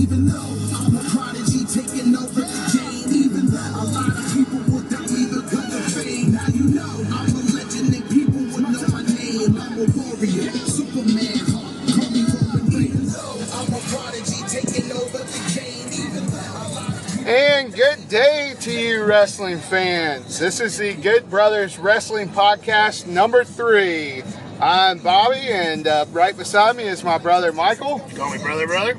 even though I'm a prodigy taking over the game. Even though a lot of people will doubt me because of fame. Now you know I'm a legend and people will know my name. I'm a warrior, Superman, huh? call me Roman Even though I'm a prodigy taking over the game. Even though a lot of people And good day to you, wrestling fans. This is the Good Brothers Wrestling Podcast number three. I'm Bobby, and uh, right beside me is my brother Michael. Call me brother, brother.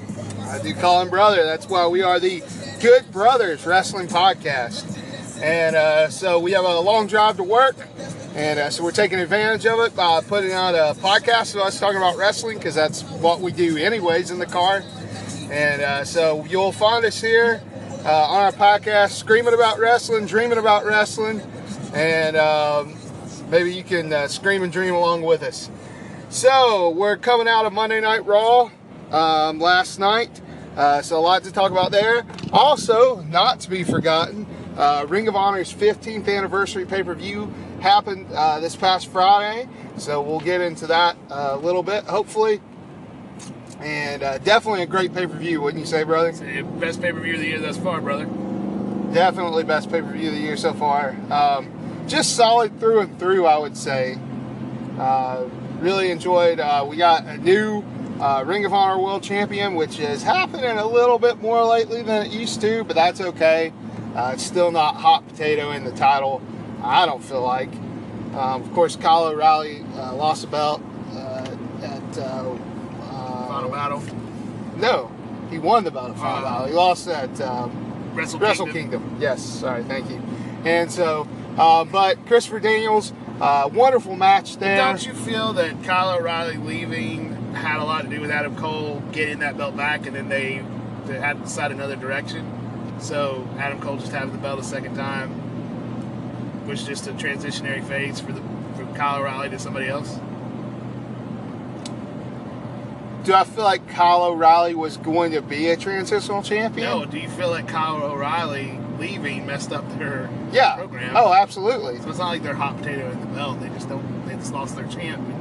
I do call him brother. That's why we are the Good Brothers Wrestling Podcast. And uh, so we have a long drive to work, and uh, so we're taking advantage of it by putting out a podcast of us talking about wrestling because that's what we do anyways in the car. And uh, so you'll find us here uh, on our podcast, screaming about wrestling, dreaming about wrestling, and um, maybe you can uh, scream and dream along with us. So we're coming out of Monday Night Raw um, last night, uh, so a lot to talk about there. Also, not to be forgotten, uh, Ring of Honor's 15th anniversary pay-per-view happened uh, this past Friday, so we'll get into that uh, a little bit, hopefully. And uh, definitely a great pay-per-view, wouldn't you say, brother? Best pay per view of the year thus far, brother. Definitely best pay-per-view of the year so far. Um, just solid through and through, I would say. Uh, really enjoyed. Uh, we got a new uh, Ring of Honor World Champion, which is happening a little bit more lately than it used to, but that's okay. Uh, it's still not hot potato in the title. I don't feel like. Um, of course, Kyle O'Reilly uh, lost a belt uh, at. Uh, uh, Final battle. No, he won the belt at Final Uh, Battle. He lost at. Um, Wrestle, Wrestle Kingdom. Kingdom. Yes, sorry, thank you. And so, uh, but Christopher Daniels, uh, wonderful match there. Don't you feel that Kyle O'Reilly leaving had a lot to do with Adam Cole getting that belt back, and then they, they had to decide another direction? So Adam Cole just having the belt a second time was just a transitionary phase for the from Kyle O'Reilly to somebody else. Do I feel like Kyle O'Reilly was going to be a transitional champion? No, do you feel like Kyle O'Reilly leaving messed up their Yeah. program? Oh, absolutely. So it's not like they're hot potato in the belt. They just don't. They just lost their champ, and they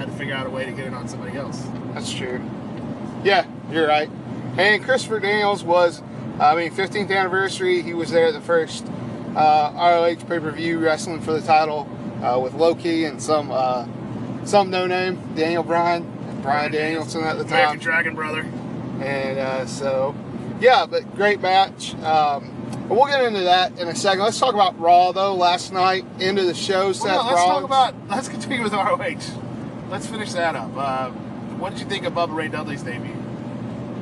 had to figure out a way to get it on somebody else. That's true. Yeah, you're right. And Christopher Daniels was, I mean, 15th anniversary. He was there at the first uh, ROH pay-per-view wrestling for the title uh, with Low Ki and some uh, some no-name Daniel Bryan, Brian Danielson at the time. American Dragon brother. And uh, so, yeah, but great match. Um, but we'll get into that in a second. Let's talk about Raw though. Last night, into the show, Seth Well, no, let's Rollins. talk about. Let's continue with ROH. Let's finish that up. Uh, what did you think of Bubba Ray Dudley's debut?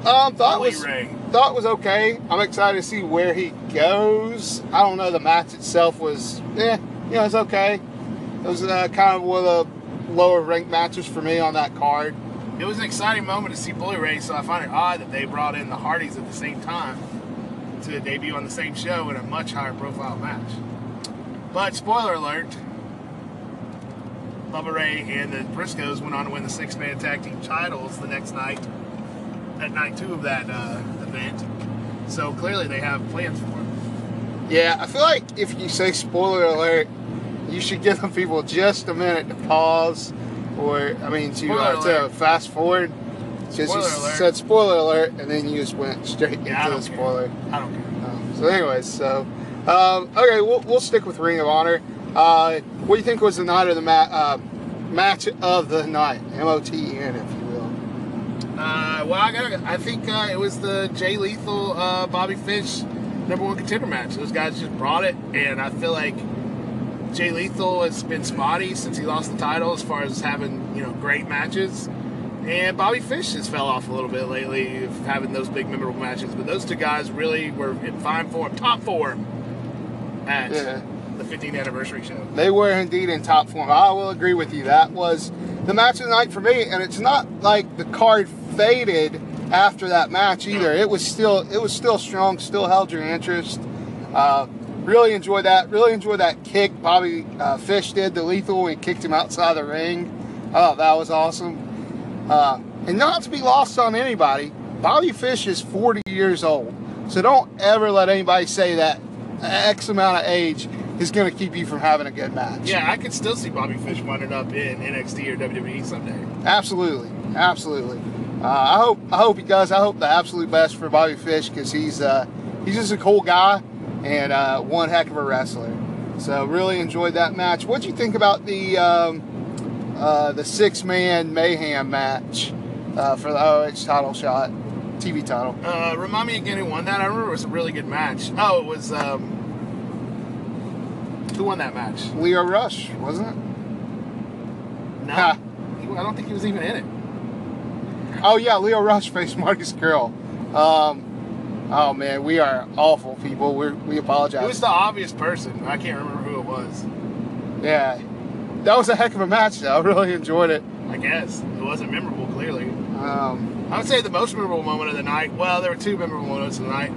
um, thought Bully was Ray. thought was okay. I'm excited to see where he goes. I don't know. The match itself was, eh, you know, it's okay. It was uh, kind of one of the lower ranked matches for me on that card. It was an exciting moment to see Bully Ray, so I find it odd that they brought in the Hardys at the same time to debut on the same show in a much higher profile match. But spoiler alert, Bubba Ray and the Briscoes went on to win the six man tag team titles the next night, at night two of that uh, event. So clearly they have plans for him. Yeah, I feel like if you say spoiler alert, you should give them people just a minute to pause, or I mean to, uh, to fast forward. Because you alert. said spoiler alert, and then you just went straight Yeah, into the care. spoiler. I don't care. Um, so, anyways, so um, okay, we'll, we'll stick with Ring of Honor. Uh, what do you think was the night of the ma- uh, match of the night? M O T E N, if you will. Uh, well, I got. I think uh, it was the Jay Lethal, uh, Bobby Fish number one contender match. Those guys just brought it, and I feel like Jay Lethal has been spotty since he lost the title as far as having you know great matches. And Bobby Fish has fell off a little bit lately of having those big memorable matches. But those two guys really were in fine form, top form at Yeah. The 15th anniversary show. They were indeed in top form. I will agree with you. That was the match of the night for me, and it's not like the card faded after that match either. It was still it was still strong, still held your interest. Uh, really enjoyed that. Really enjoyed that kick Bobby uh, Fish did the Lethal he kicked him outside the ring. Thought that was awesome. Uh, and not to be lost on anybody, Bobby Fish is 40 years old. So don't ever let anybody say that X amount of age is going to keep you from having a good match. Yeah, I could still see Bobby Fish winding up in NXT or WWE someday. Absolutely. Absolutely. uh, I hope I hope he does. I hope the absolute best for Bobby Fish because he's uh, he's just a cool guy and uh, one heck of a wrestler. So really enjoyed that match. What'd you think about the um, uh, the six man mayhem match uh, for the OH title shot, TV title? Uh, remind me again who won that. I remember it was a really good match. Oh, it was. Um, who won that match? Lio Rush, wasn't it? No, Ha. I don't think he was even in it. Oh yeah, Lio Rush faced Marty Scurll. Um, oh man, we are awful people. We we apologize. It was the obvious person. I can't remember who it was. yeah, that was a heck of a match. Though I really enjoyed it. I guess it wasn't memorable. Clearly, Um, I would say the most memorable moment of the night. Well, there were two memorable moments of the night,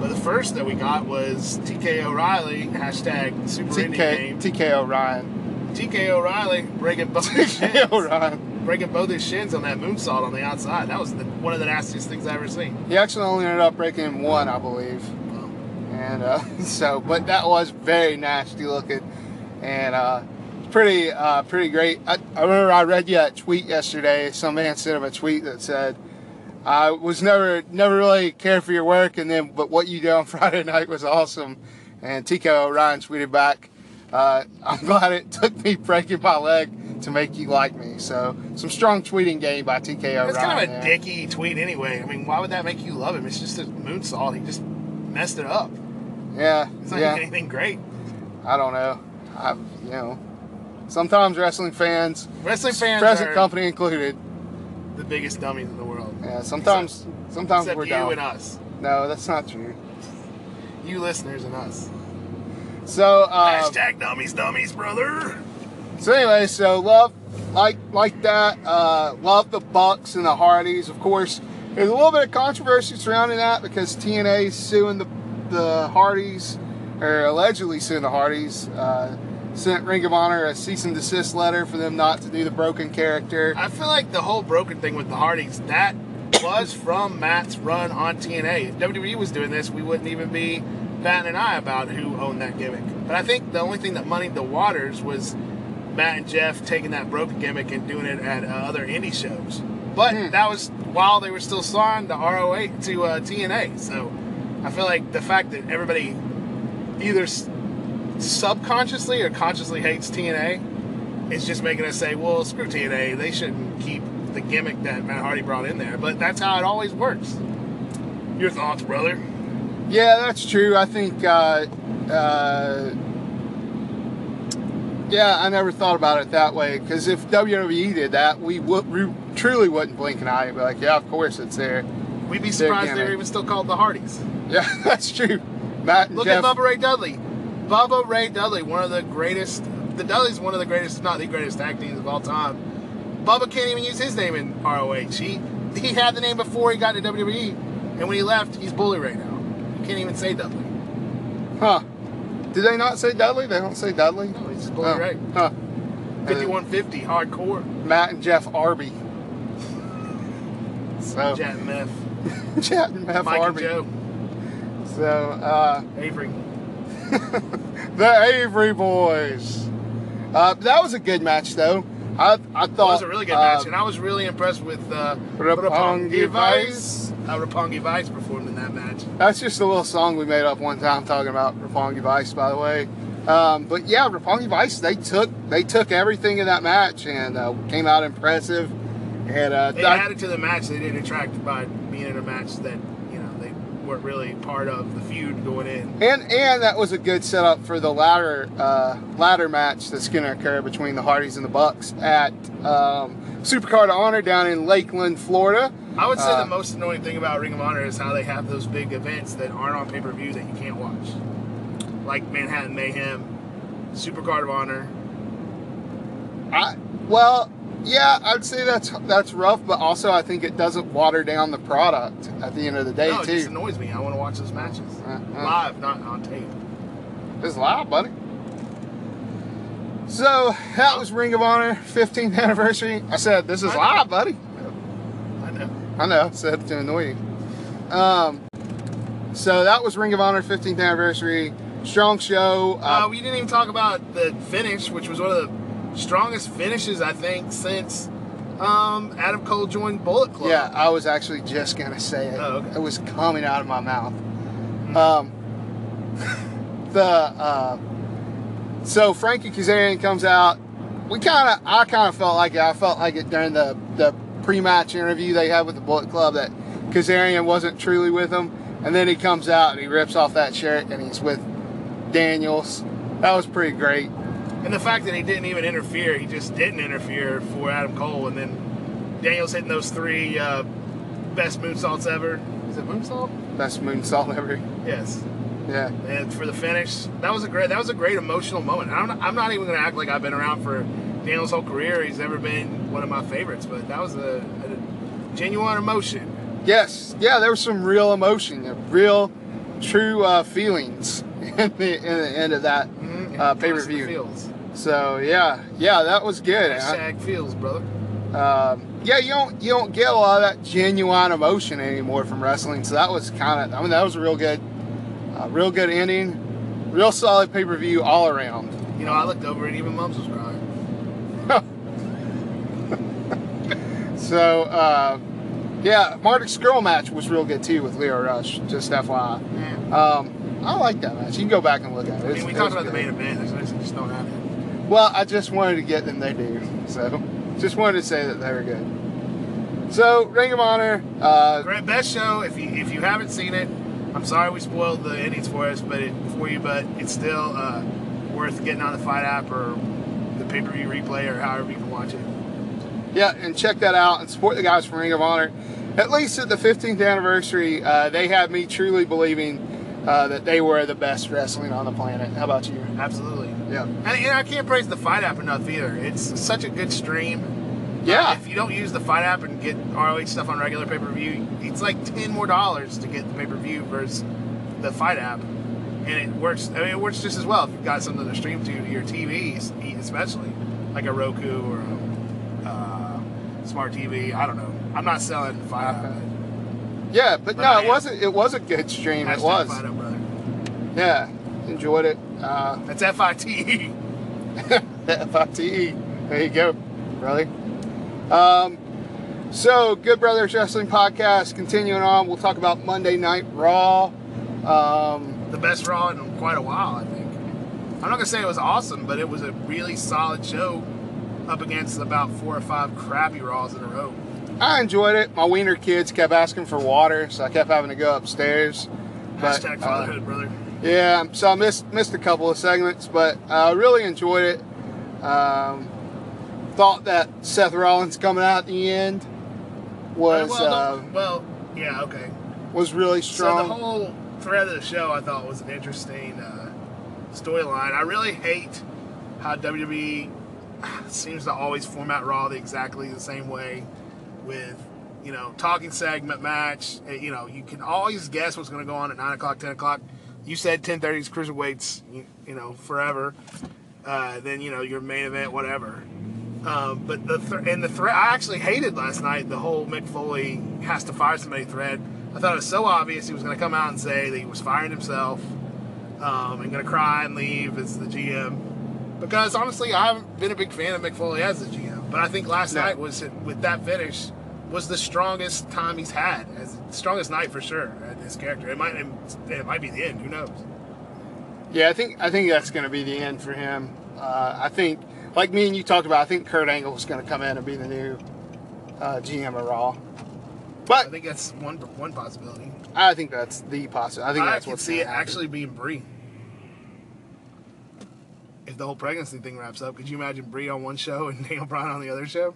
but the first that we got was TK O'Reilly hashtag Super Indie TK Game. TK O'Ryan. TK O'Reilly breaking both his shins, O'Ryan. breaking both his shins on that moonsault on the outside. That was the, one of the nastiest things I ever seen. He actually only ended up breaking one, I believe. And uh, so, but that was very nasty looking, and uh, pretty uh, pretty great. I, I remember I read you a tweet yesterday. Some man sent him a tweet that said, "I was never never really cared for your work, and then but what you did on Friday night was awesome." And TK O'Ryan tweeted back, uh, "I'm glad it took me breaking my leg to make you like me." So some strong tweeting game by TKO. O'Ryan. It's kind of a there. dicky tweet anyway. I mean, why would that make you love him? It's just a moonsault. He just messed it up. Yeah, It's not yeah. even anything great. I don't know. I, you know, sometimes wrestling fans, Wrestling fans present company included, the biggest dummies in the world. Yeah, sometimes, sometimes Except we're you dumb. and us. No, that's not true. You listeners and us. So, uh, Hashtag dummies, dummies, brother. so anyway, so love, like, like that. Uh, love the Bucks and the Hardys. Of course, there's a little bit of controversy surrounding that because TNA is suing the the Hardys, or allegedly suing the Hardys. Uh, sent Ring of Honor a cease and desist letter for them not to do the broken character. I feel like the whole broken thing with the Hardys, that was from Matt's run on TNA. If WWE was doing this, we wouldn't even be batting an eye about who owned that gimmick. But I think the only thing that muddied the waters was Matt and Jeff taking that broken gimmick and doing it at uh, other indie shows. But Hmm. that was while they were still signed to ROH to uh, TNA. So I feel like the fact that everybody either s- subconsciously or consciously hates TNA is just making us say, well, screw TNA. They shouldn't keep the gimmick that Matt Hardy brought in there. But that's how it always works. Your thoughts, brother? Yeah, that's true. I think, uh, uh, yeah, I never thought about it that way because if WWE did that, we would we truly wouldn't blink an eye and be like, yeah, of course it's there. We'd be surprised they're even still called the Hardys. Yeah, that's true. Matt Look Jeff, at Bubba Ray Dudley. Bubba Ray Dudley, one of the greatest. The Dudley's one of the greatest, if not the greatest tag teams of all time. Bubba can't even use his name in ROH. He he had the name before he got to WWE, and when he left, he's Bully right now. You can't even say Dudley. huh? Did they not say Dudley? They don't say Dudley. No, he's just Bully Oh, Ray. Huh? 5150 hardcore. Matt and Jeff Arby. So Jet and Meth. Chat and Jeff Mike and Joe. So uh, Avery. the Avery Boys. Uh, that was a good match, though. I I It was a really good uh, match, and I was really impressed with uh, Roppongi Vice. How Roppongi Vice performed in that match. That's just a little song we made up one time talking about Roppongi Vice, by the way. Um, but yeah, Roppongi Vice they took they took everything in that match and uh, came out impressive. And uh, They I- added to the match. They didn't attract by being in a match that you know they weren't really part of the feud going in. and and that was a good setup for the ladder uh, ladder match that's going to occur between the Hardys and the Bucks at um, Supercard of Honor down in Lakeland, Florida. I would say Uh, the most annoying thing about Ring of Honor is how they have those big events that aren't on pay per view that you can't watch, like Manhattan Mayhem, Supercard of Honor. I, well, yeah, I'd say that's that's rough, but also I think it doesn't water down the product at the end of the day no, it too. just annoys me. I want to watch those matches Uh, uh. live, not on tape. It's live, buddy. So that was Ring of Honor 15th anniversary. I said this is live, buddy. I know. I know, I said to annoy you. Um, so that was Ring of Honor 15th anniversary. Strong show. Uh, Uh, we didn't even talk about the finish, which was one of the strongest finishes I think since Um, Adam Cole joined Bullet Club. Yeah, I was actually just gonna say it. Oh, okay. It was coming out of my mouth. Um, the uh, so Frankie Kazarian comes out. We kind of, I kind of felt like it. I felt like it during the the pre-match interview they had with the Bullet Club that Kazarian wasn't truly with them, and then he comes out and he rips off that shirt and he's with Daniels. That was pretty great. And the fact that he didn't even interfere, he just didn't interfere for Adam Cole, and then Daniels hitting those three uh, best moonsaults ever. Is it moonsault? Best moonsault ever. Yes. Yeah. And for the finish, that was a great that was a great emotional moment. I'm not, I'm not even gonna act like I've been around for Daniel's whole career. He's never been one of my favorites, but that was a, a genuine emotion. Yes, yeah, there was some real emotion, real, true uh, feelings in the, in the end of that Mhm. Uh, pay per view. So yeah, yeah, that was good. Hashtag feels, brother. Um, yeah, you don't you don't get a lot of that genuine emotion anymore from wrestling. So that was kind of, I mean, that was a real good, uh, real good ending, real solid pay per view all around. You know, I looked over and even Mums was crying. So uh, yeah, Marty Scurll match was real good too with Lio Rush. Just FYI. Yeah. Um, I like that match. You can go back and look at it. I mean, we talked about the main event. I just don't have it. Well, I just wanted to get them They do. So, just wanted to say that they were good. So, Ring of Honor. Uh, Great best show. If you if you haven't seen it, I'm sorry we spoiled the endings for us, but it, for you, but it's still uh, worth getting on the Fight app or the pay per view replay or however you can watch it. yeah, and check that out and support the guys from Ring of Honor. At least at the 15th anniversary, uh, they had me truly believing uh, that they were the best wrestling on the planet. How about you? Absolutely. Yeah. And, and I can't praise the Fight app enough either. It's such a good stream. Yeah. Uh, if you don't use the Fight app and get ROH stuff on regular pay per view, it's like ten more dollars to get the pay per view versus the Fight app, and it works. I mean, it works just as well if you've got something to stream to your TVs, especially like a Roku or a uh, smart TV. I don't know. I'm not selling Fight app. Yeah, but, But no, I it am. wasn't. It was a good stream. Hashtag It was. Brother. Yeah, enjoyed it. Uh, That's F I T E. E. There you go, brother. Um, so, Good Brothers Wrestling Podcast, continuing on. We'll talk about Monday Night Raw. Um, The best Raw in quite a while, I think. I'm not gonna say it was awesome, but it was a really solid show up against about four or five crappy Raws in a row. I enjoyed it. My wiener kids kept asking for water, so I kept having to go upstairs. But, Hashtag uh, fatherhood, brother. Yeah, so I missed missed a couple of segments, but I really enjoyed it. Um, thought that Seth Rollins coming out at the end was well, uh, well, yeah, okay. was really strong. So the whole thread of the show I thought was an interesting uh, storyline. I really hate how WWE seems to always format Raw the exactly the same way with you know talking segment match. You know you can always guess what's going to go on at nine o'clock, ten o'clock. You said ten thirty is cruiserweights, you, you know forever. Uh, then you know your main event, whatever. Um, but the th- and the thread I actually hated last night. The whole Mick Foley has to fire somebody thread. I thought it was so obvious he was going to come out and say that he was firing himself um, and going to cry and leave as the GM. Because honestly, I haven't been a big fan of Mick Foley as the GM. But I think last No. night was with that finish was the strongest time he's had, as strongest night for sure at his character. It might it might be the end. Who knows? Yeah, I think I think that's going to be the end for him. Uh, I think, like me and you talked about, I think Kurt Angle is going to come in and be the new uh, GM of Raw. But I think that's one one possibility. I think that's the possibility. I think I that's what's see it happen. actually being Brie. If the whole pregnancy thing wraps up, could you imagine Brie on one show and Daniel Bryan on the other show?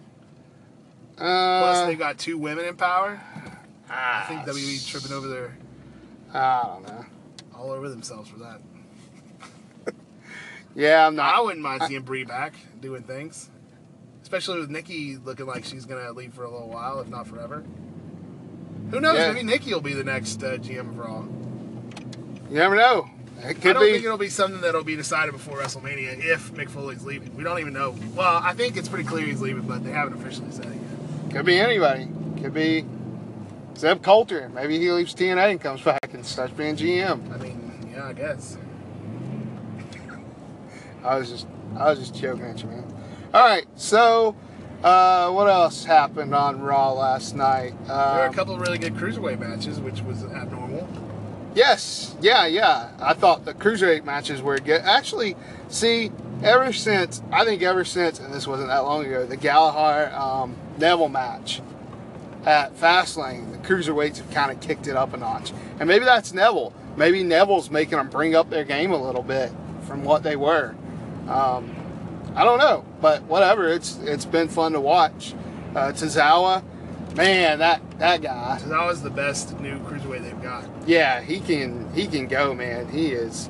Plus, Uh, they've got two women in power. I ah, think WWE tripping over their I don't know. all over themselves for that. Yeah, I'm not. I wouldn't mind seeing Brie back doing things, especially with Nikki looking like she's gonna leave for a little while, if not forever. Who knows? Yeah. Maybe Nikki will be the next uh, GM of Raw. You never know. It I don't be. think it'll be something that'll be decided before WrestleMania if Mick Foley's leaving. We don't even know. Well, I think it's pretty clear he's leaving, but they haven't officially said it yet. Could be anybody. Could be Zeb Colter. Maybe he leaves TNA and comes back and starts being GM. I mean, yeah, I guess. I was just I was just joking at you, man. All right, so Uh, what else happened on Raw last night? There were a Um, couple of really good cruiserweight matches, which was abnormal. Yes, yeah, yeah. I thought the cruiserweight matches were good. Actually, see, ever since I think ever since, and this wasn't that long ago, the Gallagher um, Neville match at Fastlane, the cruiserweights have kind of kicked it up a notch, and maybe that's Neville. Maybe Neville's making them bring up their game a little bit from what they were. Um, I don't know, but whatever. It's it's been fun to watch. Uh, Tozawa, man, that that guy. So that was the best new cruiserweight they've got. Yeah, he can he can go, man. He is.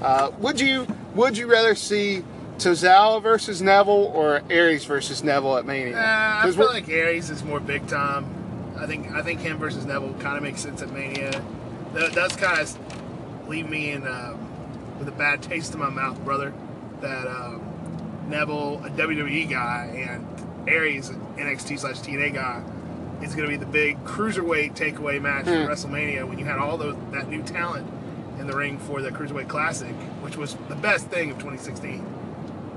Uh, would you would you rather see Tozawa versus Neville or Aries versus Neville at Mania? Uh, I feel like Aries is more big time. I think I think him versus Neville kind of makes sense at Mania. That does kind of leave me in um, with a bad taste in my mouth, brother. That um, Neville, a WWE guy, and Aries, an NXT slash TNA guy, is going to be the big cruiserweight takeaway match Hmm. for WrestleMania when you had all those that new talent in the ring for the Cruiserweight Classic, which was the best thing of 2016,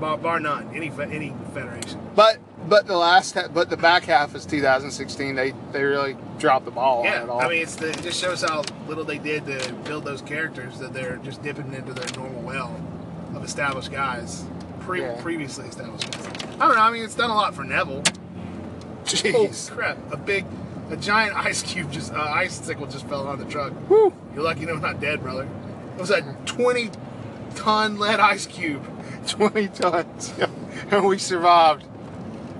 bar, bar none. Any any federation. but but the last but the back half is 2016. They they really dropped the ball on Yeah, it all. I mean, it's the, it just shows how little they did to build those characters that they're just dipping into their normal well of established guys, pre- Yeah. previously established guys. I don't know. I mean, it's done a lot for Neville. Oh crap! A big, a giant ice cube just uh, icicle just fell on the truck. Woo. You're lucky I'm not dead, brother. It was a 20 ton lead ice cube. 20 tons, and we survived.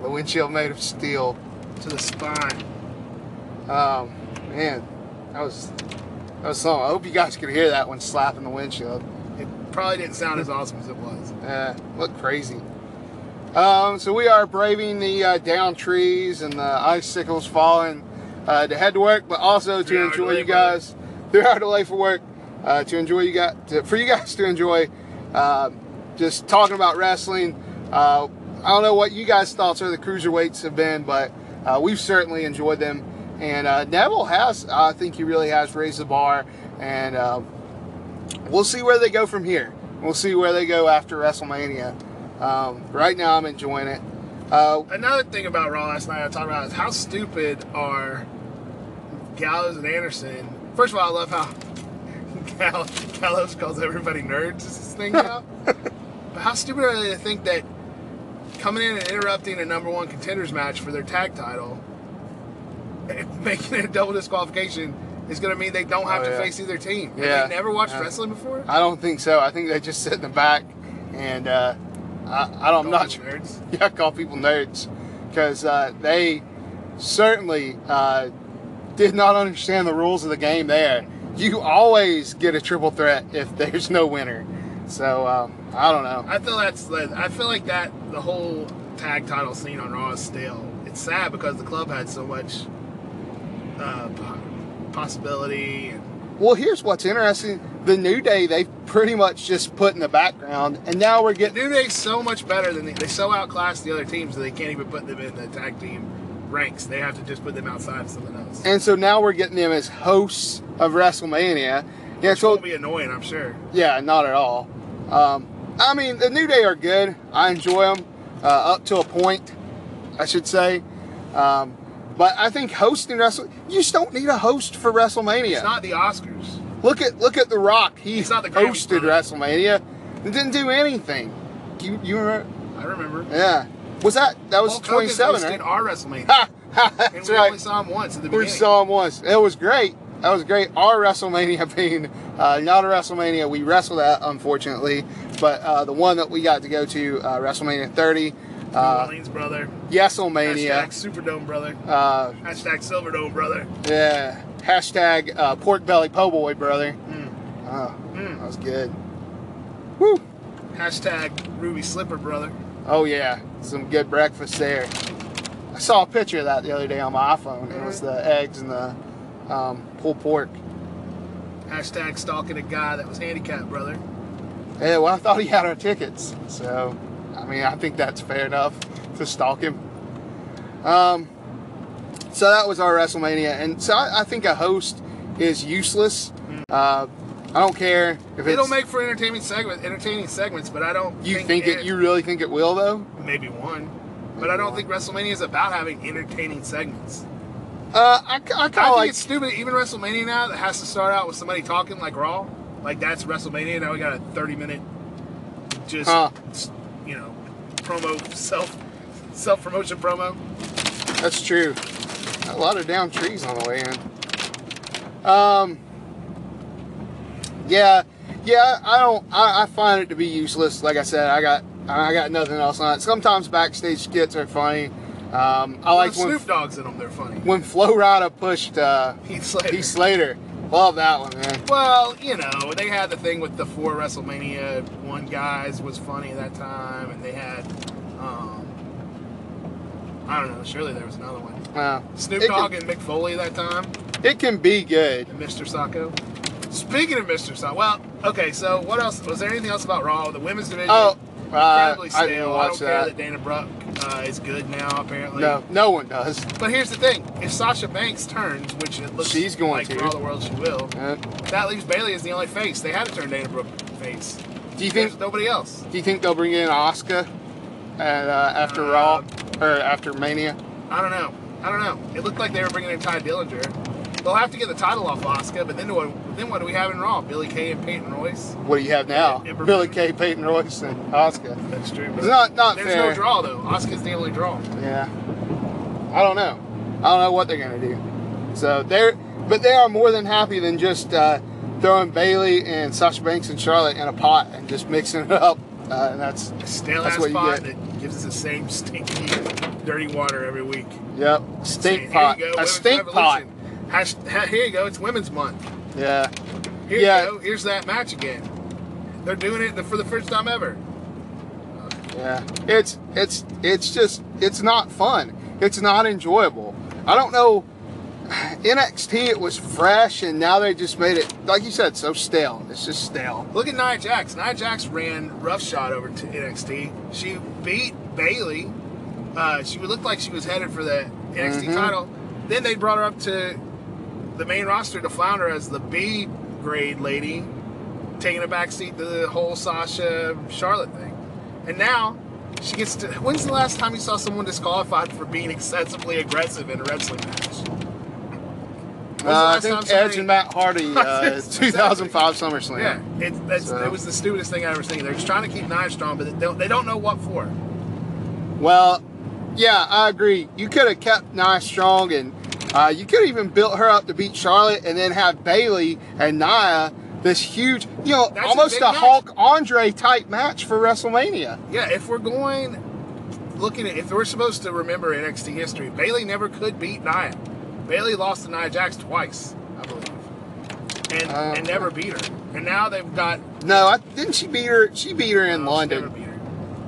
The windshield made of steel. to the spine. Um, man, that was that was something. I hope you guys could hear that one slapping the windshield. It probably didn't sound as awesome as it was. Uh, look crazy. Um, so we are braving the uh, down trees and the icicles falling uh, to head to work, but also to enjoy you guys. Three hour delay for work. Uh, to enjoy you guys, to, for you guys to enjoy, um, just talking about wrestling. Uh, I don't know what you guys' thoughts of the cruiserweights have been, but uh, we've certainly enjoyed them. And uh, Neville has, I think he really has raised the bar, and um, we'll see where they go from here. We'll see where they go after WrestleMania. Um, right now, I'm enjoying it. Uh, Another thing about Raw last night I talked about is how stupid are Gallows and Anderson. First of all, I love how Gall- Gallows calls everybody nerds. Is his thing now? but how stupid are they to think that coming in and interrupting a number one contenders match for their tag title, making it a double disqualification, is going to mean they don't have Oh, to yeah. face either team? Have Yeah. they never watched Yeah. wrestling before? I don't think so. I think they just sit in the back, and uh, I, I don't, I'm not sure. nerds. Yeah, I call people nerds because uh, they certainly uh, did not understand the rules of the game. There, you always get a triple threat if there's no winner. So um, I don't know. I feel that's like I feel like that the whole tag title scene on Raw is stale. It's sad because the club had so much uh, possibility. And Well, here's what's interesting: the New Day they pretty much just put in the background, and now we're getting New Day's so much better than they, they so outclass the other teams that they can't even put them in the tag team ranks. They have to just put them outside of something else. And so now we're getting them as hosts of WrestleMania. Yeah, Which so will be annoying, I'm sure. yeah, not at all. Um, I mean, the New Day are good. I enjoy them uh, up to a point, I should say. Um, but I think hosting Wrestle, you just don't need a host for WrestleMania. It's not the Oscars. look at look at The Rock. He It's not the hosted. WrestleMania and didn't do anything. You you remember? I remember. Yeah. Was that that was Hulk Hogan 27, hosted right? our WrestleMania, Ha, ha, and we right. only saw him once at the We saw him once. It was great. That was great. Our WrestleMania being uh, not a WrestleMania, we wrestled at unfortunately, but uh, the one that we got to go to, uh, WrestleMania 30, New uh, Orleans brother. Yeselmania, Hashtag Superdome brother. uh, Hashtag Silverdome brother. yeah, hashtag uh, Pork Belly Po' Boy brother. Mm. Oh, Mm. that was good. Woo! Hashtag Ruby Slipper brother. Oh yeah, some good breakfast there. I saw a picture of that the other day on my iPhone. It was the eggs and the um, pulled pork. Hashtag stalking a guy that was handicapped brother. Yeah, well, I thought he had our tickets, so I mean, I think that's fair enough to stalk him. Um, so that was our WrestleMania, and so I, I think a host is useless. Uh, I don't care if It'll make for entertaining segment, entertaining segments, but I don't. you think it? You really think it will though? maybe one. But I don't think WrestleMania is about having entertaining segments. Uh, I, I kind I of think like. it's stupid. Even WrestleMania now that has to start out with somebody talking like Raw, like that's WrestleMania. Now we got a thirty minute, just Huh. Promo self self promotion promo. That's true. A lot of down trees on the way in. Um. Yeah, yeah. I don't. I, I find it to be useless. Like I said, I got I got nothing else on it. Sometimes backstage skits are funny. Um, I like When when Snoop Dogg's in them. They're funny. when Flo Rida pushed uh, Heath Slater. Heath Slater. Love that one, man. Well, you know, they had the thing with the four WrestleMania one guys was funny at that time, and they had, um, I don't know, surely there was another one. Uh, Snoop it Dogg can, and Mick Foley that time, it can be good. and Mr. Socko. Speaking of Mr. Socko, well, okay, so what else? Was there anything else about Raw? The women's division, Oh, uh, incredibly I didn't stale. I, watch don't care that. that Dana Brooke uh, is good now, apparently. No, no one does. But here's the thing: if Sasha Banks turns, which it looks She's going like to. for all the world she will, Uh, that leaves Bayley as the only face. They had to turn Dana Brooke face. do you There's think? nobody else. Do you think they'll bring in Asuka at, uh, after Uh, Raw or after Mania? I don't know. I don't know. It looked like they were bringing in Tye Dillinger. They'll have to get the title off Asuka, but then what? Then what do we have in Raw? Billie Kay and Peyton Royce. What do you have now? Ember Billie Moon. Kay, Peyton Royce, and Asuka. That's true. It's not not There's fair. no draw though. Asuka's the only draw. Yeah. I don't know. I don't know what they're gonna do. So they're, but they are more than happy than just uh, throwing Bayley and Sasha Banks and Charlotte in a pot and just mixing it up. Uh, and that's A stale That's ass what you pot get. that gives us the same stinky, dirty water every week. yep, stink you pot, a stink pot. Hash, here you go. It's Women's Month. Yeah, Here Yeah. you go. Here's that match again. They're doing it for the first time ever. yeah. It's it's it's just it's not fun. It's not enjoyable. I don't know. NXT it was fresh and now they just made it like you said so stale. It's just stale. Look at Nia Jax. Nia Jax ran roughshod over to NXT. She beat Bayley. Uh, she looked like she was headed for the NXT Mhm. title. Then they brought her up to the main roster to flounder as the B grade lady, taking a backseat to the whole Sasha Charlotte thing. And now she gets to. When's the last time you saw someone disqualified for being excessively aggressive in a wrestling match? Uh, I think Edge and Matt Hardy, uh, Exactly. 2005 SummerSlam. Yeah, it, that's, So- it was the stupidest thing I ever seen. They're just trying to keep Nia strong, but they don't, they don't know what for. Well, yeah, I agree. You could have kept Nia strong, and uh, you could even built her up to beat Charlotte, and then have Bayley and Nia this huge, you know, That's almost big a. Hulk Andre type match for WrestleMania. Yeah, if we're going looking at if we're supposed to remember NXT history, Bayley never could beat Nia. Bayley lost to Nia Jax twice, I believe, and Uh, and never beat her. And now they've got No, I, didn't she beat her? She beat her in no, she London.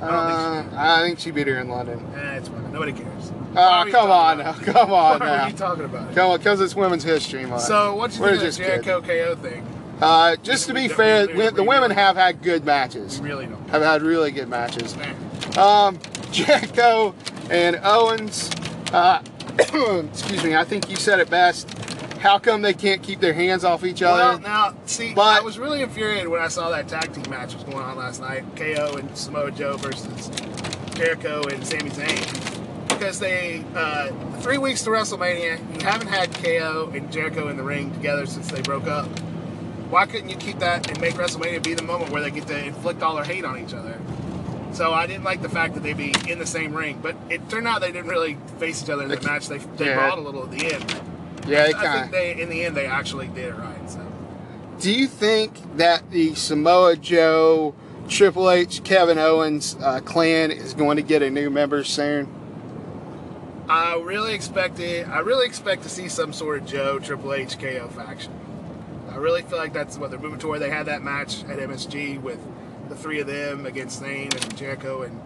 Never beat her. I think Uh, I think she beat her in London. Eh, it's fine. Nobody cares. Oh, come on now, come on now, are you talking about come on, because it's Women's History Month. So what you We're think of just the Jericho KO thing? uh, just to we be don't- fair, wi- the women have had good matches. We really don't. Have had really good matches. Eh. Um, Jericho and Owens. Uh, excuse me. I think you said it best. How come they can't keep their hands off each Well, other? now, see, But- I was really infuriated when I saw that tag team match was going on last night. KO and Samoa Joe versus Jericho and Sami Zayn. Because they, uh, three weeks to WrestleMania, you haven't had KO and Jericho in the ring together since they broke up. Why couldn't you keep that and make WrestleMania be the moment where they get to inflict all their hate on each other? So I didn't like the fact that they'd be in the same ring, but it turned out they didn't really face each other in the match. They, they yeah. brawled a little at the end. Yeah, they I think they, in the end, they actually did it right. So. Do you think that the Samoa Joe, Triple H, Kevin Owens uh, clan is going to get a new member soon? I really expect it. I really expect to see some sort of Joe Triple H KO faction. I really feel like that's what they're moving toward. They had that match at MSG with the three of them against Zayn and Jericho and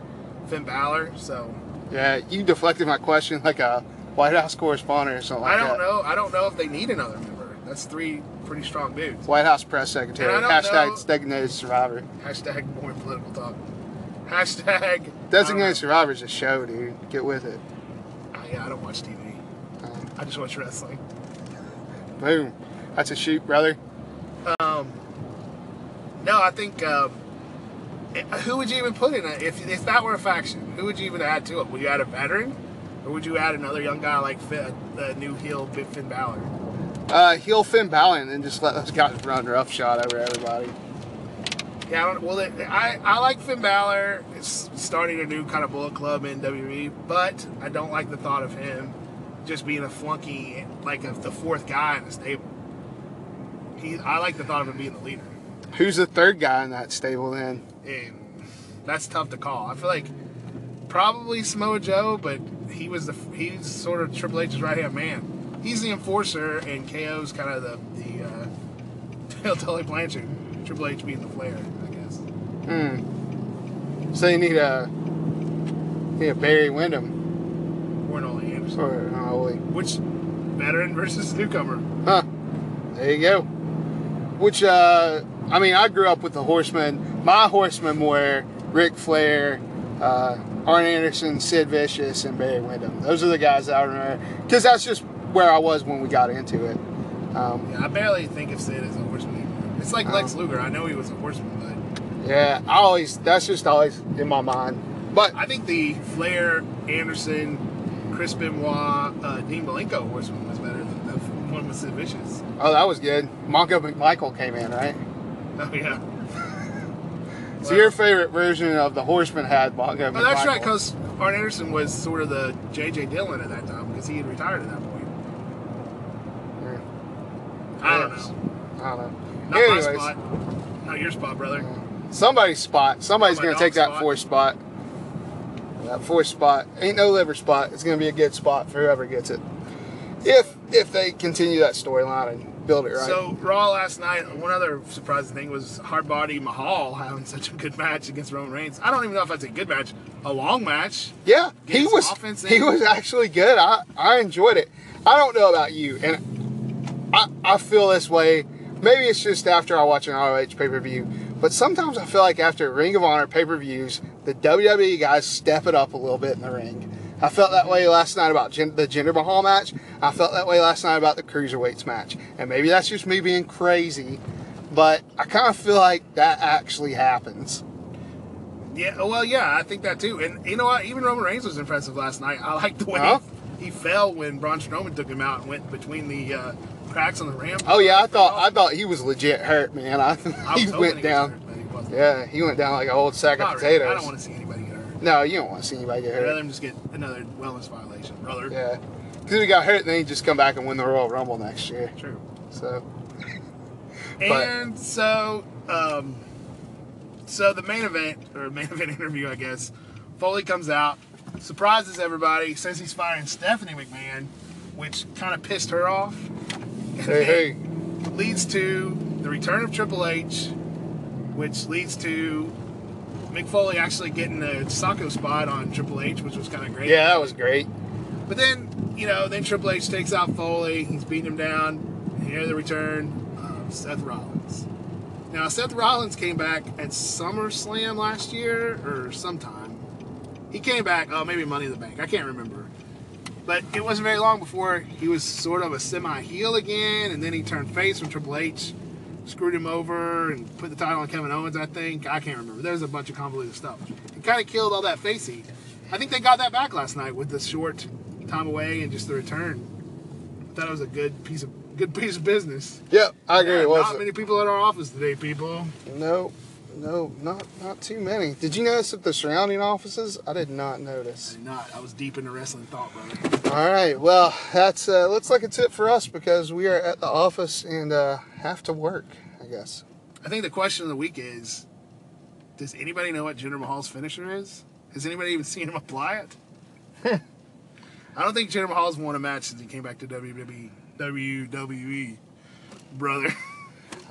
Finn Balor. So Yeah, you deflected my question like a White House correspondent or something like I don't that. know. I don't know if they need another member. That's three pretty strong dudes. White House press secretary. And I don't Hashtag know- designated survivor. Hashtag more political talk. Hashtag Designated survivor's a show, dude. Get with it. Uh, yeah, I don't watch TV. Um, I just watch wrestling. boom. That's a shoot, brother. Um, no, I think um, who would you even put in it if if that were a faction? Who would you even add to it? Would you add a veteran, or would you add another young guy like Finn, the new heel Finn Balor? Uh, heel Finn Balor and then just let those guys run roughshod over everybody. Yeah, I don't, well, it, I, I like Finn Balor. It's starting a new kind of Bullet Club in WWE, but I don't like the thought of him just being a flunky, like a, the fourth guy in the stable. He, I like the thought of him being the leader. Who's the third guy in that stable then? And that's tough to call. I feel like probably Samoa Joe, but he was the he's sort of Triple H's right hand man. He's the enforcer, and KO's kind of the the uh, Tully Blanchard. Triple H being the Flair, I guess. Hmm. So you need a need a Barry Windham Or an Ole Anderson. or uh, Ole. Which veteran versus newcomer? Huh. There you go. Which, uh, I mean, I grew up with the Horsemen. My Horsemen were Ric Flair, uh, Arn Anderson, Sid Vicious, and Barry Windham. Those are the guys that I remember. Because that's just where I was when we got into it. Um, Yeah, I barely think of Sid as a horseman. It's like Lex Oh. Luger. I know he was a horseman, but yeah, I always, that's just always in my mind. But but I think the Flair, Anderson, Chris Benoit, uh, Dean Malenko horseman was better than the one with Sid Vicious. Oh, that was good. Mongo McMichael came in, right? Oh yeah. So your favorite version of the Horseman McMichael. Oh, that's right, because Arn Anderson was sort of the J.J. Dillon at that time because he had retired at that point. I don't know. I don't know. Not Anyways, my spot. Not your spot, brother. somebody's spot. Somebody's going to take dog that spot. fourth spot. That fourth spot ain't no liver spot. It's going to be a good spot for whoever gets it. If if they continue that storyline and build it right. So Raw last night. One other surprising thing was Hardbody Mahal having such a good match against Roman Reigns. I don't even know if that's a good match. A long match. yeah, he was he was actually good. I I enjoyed it. I don't know about you, and I I feel this way. Maybe it's just after I watch an ROH pay per view, but sometimes I feel like after Ring of Honor pay per views, the WWE guys step it up a little bit in the ring. I felt that way last night about Jin- the Jinder Mahal match. I felt that way last night about the Cruiserweights match. And maybe that's just me being crazy, but I kind of feel like that actually happens. Yeah. Well, yeah, I think that too. And you know what? Even Roman Reigns was impressive last night. I like the way Huh? he, he fell when Braun Strowman took him out and went between the uh, cracks on the ramp. Oh yeah, I thought I thought he was legit hurt, man. I, I he went down. hurt, he. Yeah, he went down like an old sack Not of really. potatoes. I don't want to see anybody get hurt. No, you don't want to see anybody get I'd rather hurt. him just get another wellness violation, brother. Yeah, because if he got hurt, then he just come back and win the Royal Rumble next year. True. So And so, um, so the main event or main event interview, I guess, Foley comes out, surprises everybody, says he's firing Stephanie McMahon, which kind of pissed her off. hey, hey, leads to the return of Triple H, which leads to Mick Foley actually getting a Socko spot on Triple H, which was kind of great. yeah, that was great. But then, you know, then Triple H takes out Foley. He's beating him down. And Here the return of Seth Rollins. Now, Seth Rollins came back at SummerSlam last year or sometime. He came back, oh, maybe Money in the Bank. I can't remember. But it wasn't very long before he was sort of a semi heel again, and then he turned face from Triple H screwed him over and put the title on Kevin Owens, I think. I can't remember. There's a bunch of convoluted stuff. It kind of killed all that face heat. I think they got that back last night with the short time away and just the return. I thought it was a good piece of good piece of business. Yep, I agree. Yeah, not many people at our office today, people. no, no, not not too many. Did you notice that the surrounding offices? I did not I notice. did not. I was deep into wrestling thought, brother. All right, well, that's uh, looks like it's it for us because we are at the office and uh, have to work. I guess. I think the question of the week is: Does anybody know what Jinder Mahal's finisher is? Has anybody even seen him apply it? I don't think Jinder Mahal's won a match since he came back to WWE. WWE, brother.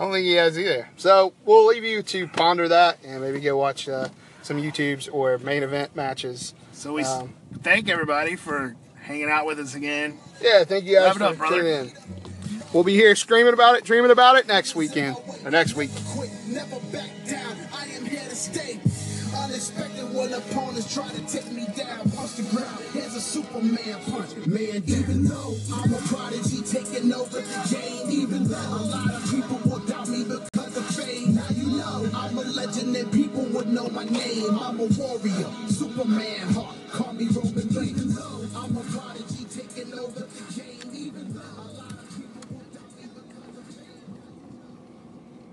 I don't think he has either. So we'll leave you to ponder that and maybe go watch uh, some YouTubes or main event matches. So we Um, thank everybody for hanging out with us again. Yeah, thank you guys Wrap for tuning in. We'll be here screaming about it, dreaming about it next weekend or next week. quit, never back down. I am here to stay. Unexpected when opponents try to take me down. Punch the ground, here's a Superman punch. Man, even though I'm a prodigy taking over the game, even though a lot of people my name. I'm a warrior, Superman heart. Call me